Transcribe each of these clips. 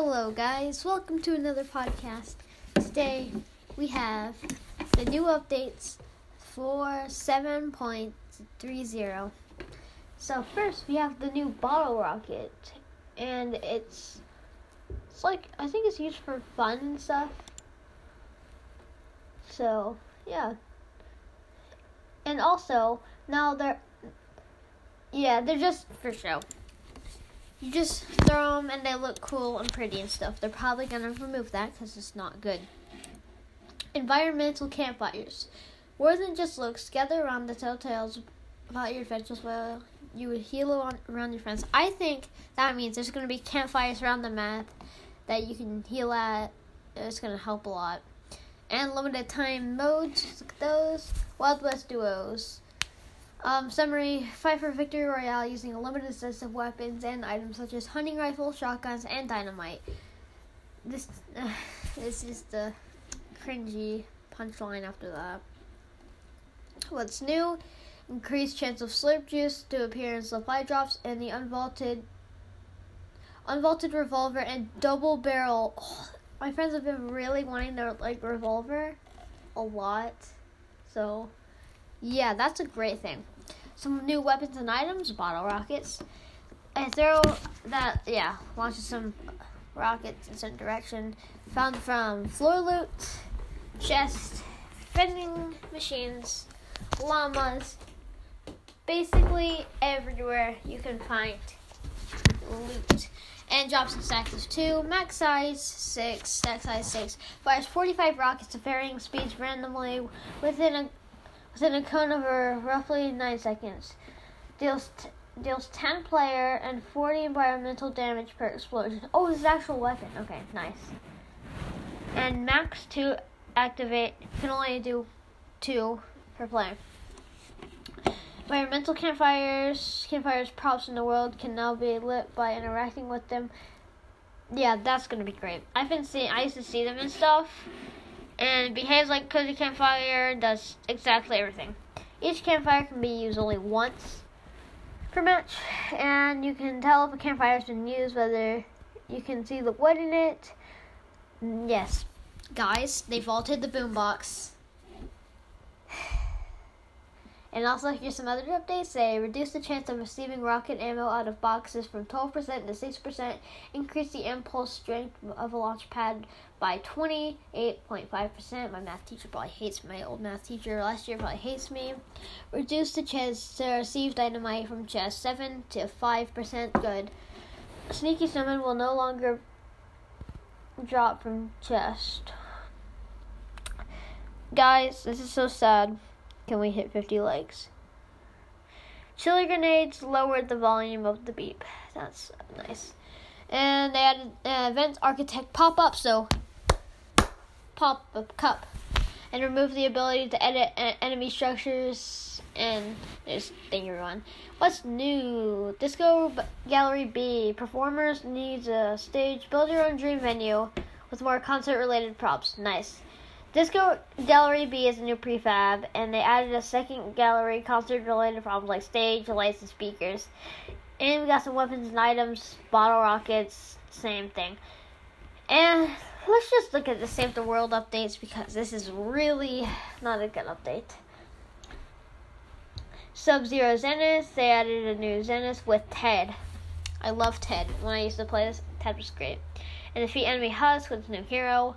Hello, guys. Welcome to another podcast. Today we have the new updates for 7.30. So first we have the new bottle rocket, and it's it's like I think it's used for fun and stuff. So yeah, and also now they're yeah they're just for show. You just throw them and they look cool and pretty and stuff. They're probably gonna remove that because it's not good. Environmental campfires. More than just looks, gather around the telltales about your adventures while you heal around your friends. I think that means there's going to be campfires around the map that you can heal at. It's going to help a lot. And limited time modes, those. Wild West duos. Um, summary: Fight for victory royale using a limited set of weapons and items such as hunting rifles, shotguns, and dynamite. This, uh, this is the cringy punchline after that. What's new? Increased chance of slurp juice to appear in supply drops, and the unvaulted, unvaulted revolver and double barrel. Oh, my friends have been really wanting their like revolver, a lot. So yeah, that's a great thing. Some new weapons and items, bottle rockets. A throw that, yeah, launches some rockets in some direction. Found from floor loot, chest, vending machines, llamas. Basically, everywhere you can find loot. And drops and stacks of 2. Max size 6. Stack size 6. Fires 45 rockets at varying speeds randomly within a within a cone over roughly 9 seconds. Deals, t- deals 10 player and 40 environmental damage per explosion. Oh, this is actual weapon. Okay, nice. And max 2 activate can only do 2 per player. Environmental campfires, campfires props in the world can now be lit by interacting with them. Yeah, that's gonna be great. I've been seeing, I used to see them and stuff, and behaves like cozy campfire, does exactly everything. Each campfire can be used only once per match, and you can tell if a campfire has been used whether you can see the wood in it. Mm, yes, guys, they vaulted the boombox. And also, here's some other updates. They reduce the chance of receiving rocket ammo out of boxes from 12% to 6%, increase the impulse strength of a launch pad by 28.5%. My math teacher probably hates. My old math teacher last year probably hates me. Reduce the chance to receive dynamite from chest 7 to 5%. Good. Sneaky Snowman will no longer drop from chest. Guys, this is so sad. Can we hit 50 likes? Chiller grenades lowered the volume of the beep. That's nice. And they added uh, event architect pop up, so pop up cup. And remove the ability to edit enemy structures. And there's you everyone. What's new? Disco Gallery B. Performers needs a stage. Build your own dream venue with more concert related props. Nice. Disco Gallery B is a new prefab, and they added a second gallery concert-related problems like stage, lights, and speakers. And we got some weapons and items, bottle rockets, same thing. And let's just look at the Save the World updates because this is really not a good update. Sub Zero Zenith, they added a new Zenith with Ted. I love Ted. When I used to play this, Ted was great. And defeat enemy Husk with new hero.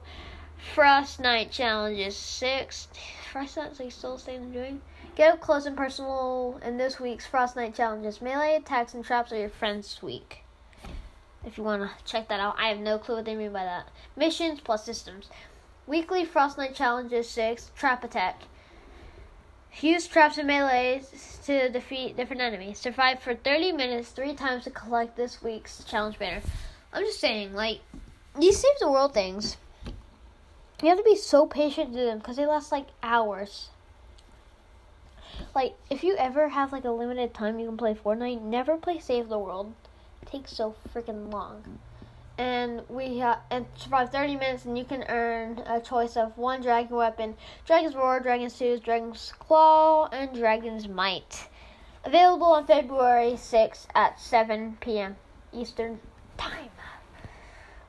Frostnite challenges six. Frostnite, so you still staying doing? Get up close and personal in this week's Frostnite challenges. Melee attacks and traps are your friends week. If you want to check that out, I have no clue what they mean by that. Missions plus systems. Weekly Frostnite challenges six. Trap attack. Use traps and melees to defeat different enemies. Survive for 30 minutes three times to collect this week's challenge banner. I'm just saying, like, these save the world things you have to be so patient to them because they last like hours. Like, if you ever have like a limited time you can play Fortnite, never play Save the World. It takes so freaking long. And we have and survive 30 minutes, and you can earn a choice of one dragon weapon: Dragon's Roar, Dragon's Tooth, Dragon's Claw, and Dragon's Might. Available on February 6th at 7 p.m. Eastern Time.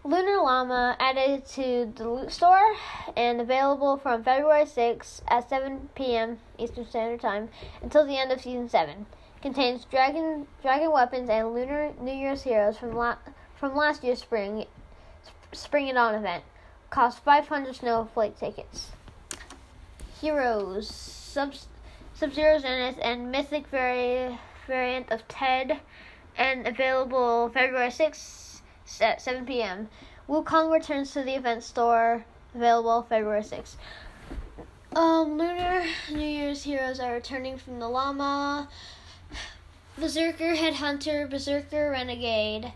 Lunar Llama added to the loot store and available from February 6th at 7 p.m. Eastern Standard Time until the end of season 7. Contains dragon dragon weapons and lunar New Year's heroes from la- from last year's spring spring and dawn event. Cost 500 snowflake tickets. Heroes Sub Sub Zero Zenith and Mythic vari- variant of Ted and available February 6th at 7 p.m. Wukong returns to the event store, available February 6th. Um, Lunar New Year's heroes are returning from the llama. Berserker Headhunter, Berserker Renegade,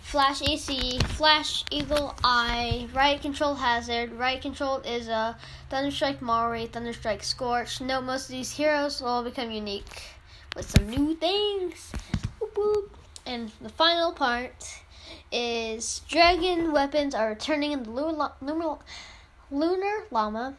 Flash AC, Flash Eagle Eye, Riot Control Hazard, Riot Control is a Thunderstrike Mari, Thunderstrike Scorch. Note most of these heroes will become unique with some new things. Whoop, whoop. And the final part is dragon weapons are returning in the lunar, lunar, llama.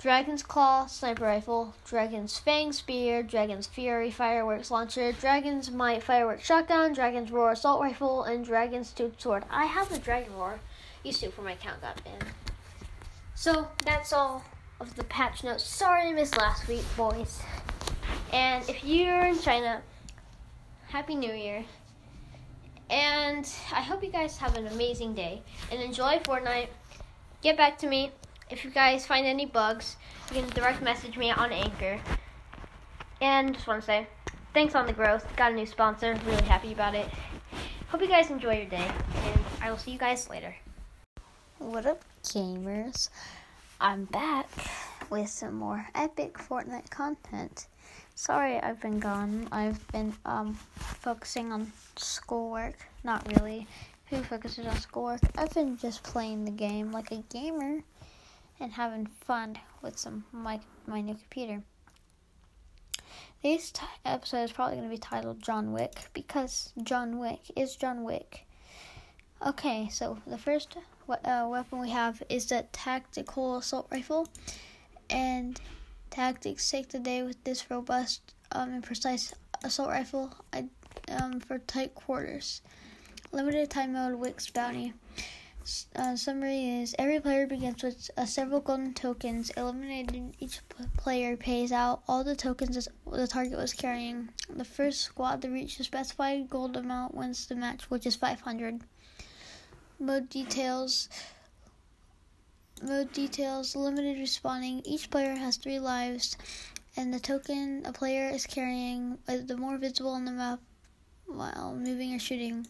Dragon's Claw sniper rifle, Dragon's Fang spear, Dragon's Fury fireworks launcher, Dragon's Might fireworks shotgun, Dragon's Roar assault rifle, and Dragon's Tooth sword. I have the Dragon Roar. Used to for my account got banned. So that's all of the patch notes. Sorry I missed last week, boys. And if you're in China, Happy New Year. And I hope you guys have an amazing day and enjoy Fortnite. Get back to me if you guys find any bugs. You can direct message me on Anchor. And just want to say thanks on the growth. Got a new sponsor. Really happy about it. Hope you guys enjoy your day, and I will see you guys later. What up, gamers? I'm back with some more epic Fortnite content. Sorry I've been gone. I've been um focusing on schoolwork. Not really. Who focuses on schoolwork? I've been just playing the game like a gamer and having fun with some my my new computer. This t- episode is probably going to be titled John Wick because John Wick is John Wick. Okay, so the first uh, weapon we have is the tactical assault rifle, and tactics take the day with this robust um, and precise assault rifle um, for tight quarters. Limited time mode Wick's bounty. Uh, summary is every player begins with uh, several golden tokens. Eliminating each p- player pays out all the tokens the target was carrying. The first squad to reach the specified gold amount wins the match, which is 500. Mode details. Mode details limited respawning. Each player has three lives, and the token a player is carrying is the more visible on the map while moving or shooting.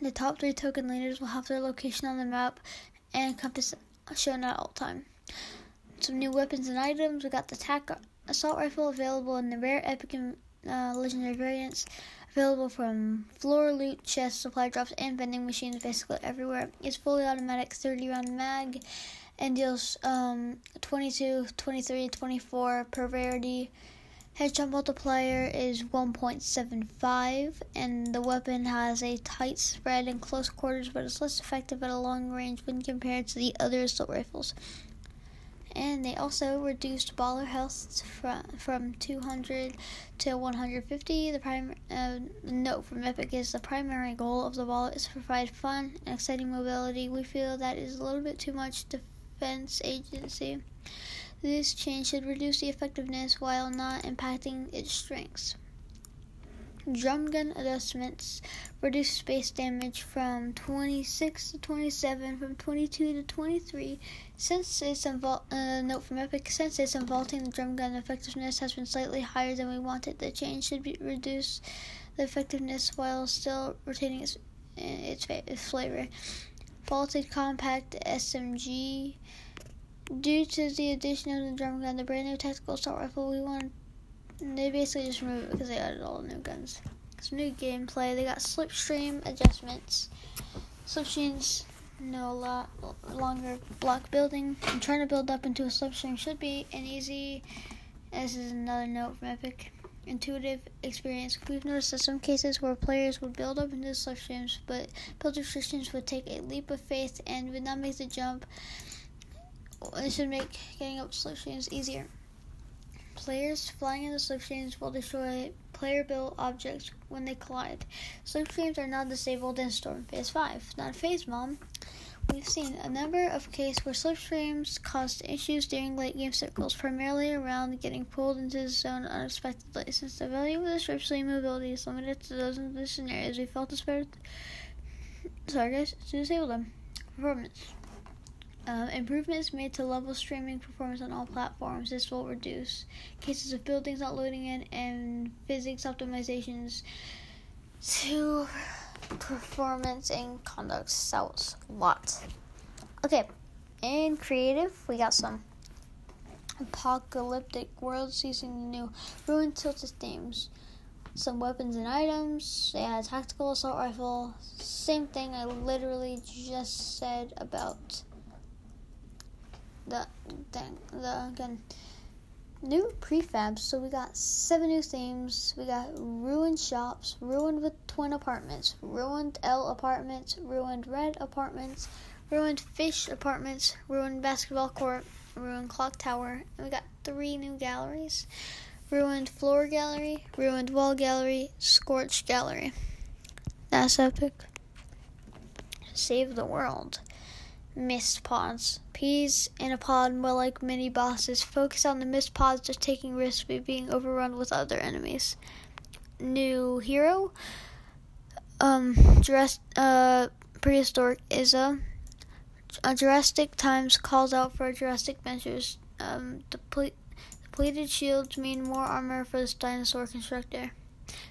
The top three token leaders will have their location on the map and compass shown at all time. Some new weapons and items. We got the TAC assault rifle available in the rare, epic, and uh, legendary variants. Available from floor, loot, chests, supply drops, and vending machines basically everywhere. It's fully automatic 30 round mag and deals um, 22, 23, 24 per rarity. Headshot multiplier is 1.75, and the weapon has a tight spread in close quarters, but is less effective at a long range when compared to the other assault rifles. And they also reduced baller health from, from 200 to 150. The prime uh, note from Epic is the primary goal of the baller is to provide fun and exciting mobility. We feel that is a little bit too much defense agency. This change should reduce the effectiveness while not impacting its strengths. Drum gun adjustments reduce space damage from 26 to 27, from 22 to 23. Since it's invol- uh, note from Epic, since it's involving the drum gun effectiveness has been slightly higher than we wanted, the change should be reduce the effectiveness while still retaining its its, its flavor. Vaulted compact SMG Due to the addition of the drum gun, the brand new tactical assault rifle, we want they basically just removed it because they added all the new guns. Some new gameplay. They got slipstream adjustments. Slipstreams no lot longer block building. And trying to build up into a slipstream should be an easy. This is another note from Epic. Intuitive experience. We've noticed that some cases where players would build up into slipstreams, but build restrictions would take a leap of faith and would not make the jump this should make getting up slipstreams easier. Players flying in the slipstreams will destroy player built objects when they collide. Slipstreams are now disabled in Storm Phase 5. Not Phase Mom. We've seen a number of cases where slipstreams caused issues during late game circles, primarily around getting pulled into the zone unexpectedly. Since the value of the slipstream mobility is limited to those in the scenarios, we felt it's better. Sorry, to disable them. Performance. Uh, improvements made to level streaming performance on all platforms. This will reduce cases of buildings not loading in and physics optimizations to performance and conduct cells. Lot. Okay, in creative, we got some apocalyptic worlds using the new ruined tilted themes. Some weapons and items. Had tactical assault rifle. Same thing I literally just said about the thing. The again new prefabs. So we got seven new themes. We got ruined shops, ruined with twin apartments, ruined L apartments, ruined red apartments, ruined fish apartments, ruined basketball court, ruined clock tower, and we got three new galleries. Ruined floor gallery, ruined wall gallery, scorched gallery. That's epic. Save the world. Mist pods. Peas in a pod, more like mini bosses. Focus on the mist pods, just taking risks by being overrun with other enemies. New hero. Um, Jurassic, uh, prehistoric Izza. a Jurassic Times calls out for Jurassic measures. Um, deplete, depleted shields mean more armor for this dinosaur constructor.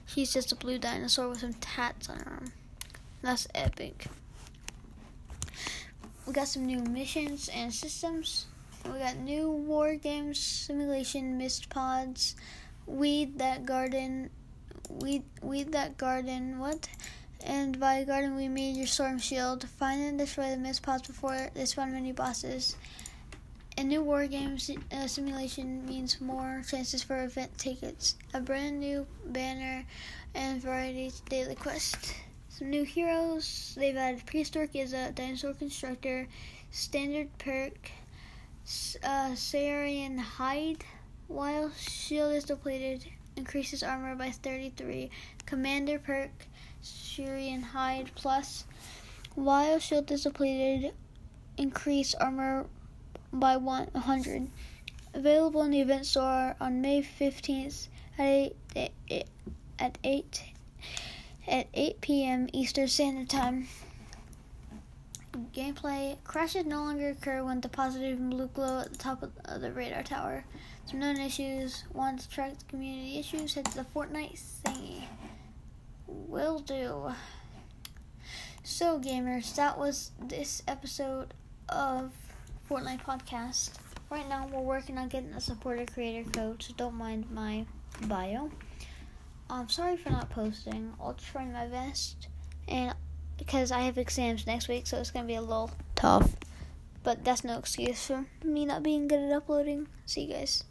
She's just a blue dinosaur with some tats on her arm. That's epic we got some new missions and systems. We got new war games, simulation, mist pods, weed that garden, weed weed that garden. What? And by garden we mean your storm shield. Find and destroy the mist pods before they spawn many bosses. A new war games uh, simulation means more chances for event tickets, a brand new banner, and variety daily quest. Some new heroes. They've added Prehistoric is a dinosaur constructor, standard perk, uh, Saurian hide. While shield is depleted, increases armor by 33. Commander perk, Saurian hide plus. While shield is depleted, increase armor by 100. Available in the event store on May 15th at 8, at 8 at 8 p.m. Eastern Standard Time. Gameplay crashes no longer occur when deposited in BluGlo at the top of the radar tower. Some known issues. Want to track the community issues? Head to the Fortnite thingy. Will do. So, gamers, that was this episode of Fortnite Podcast. Right now, we're working on getting a supporter creator code, so don't mind my bio. I'm sorry for not posting. I'll try my best, and because I have exams next week, so it's gonna be a little tough. But that's no excuse for me not being good at uploading. See you guys.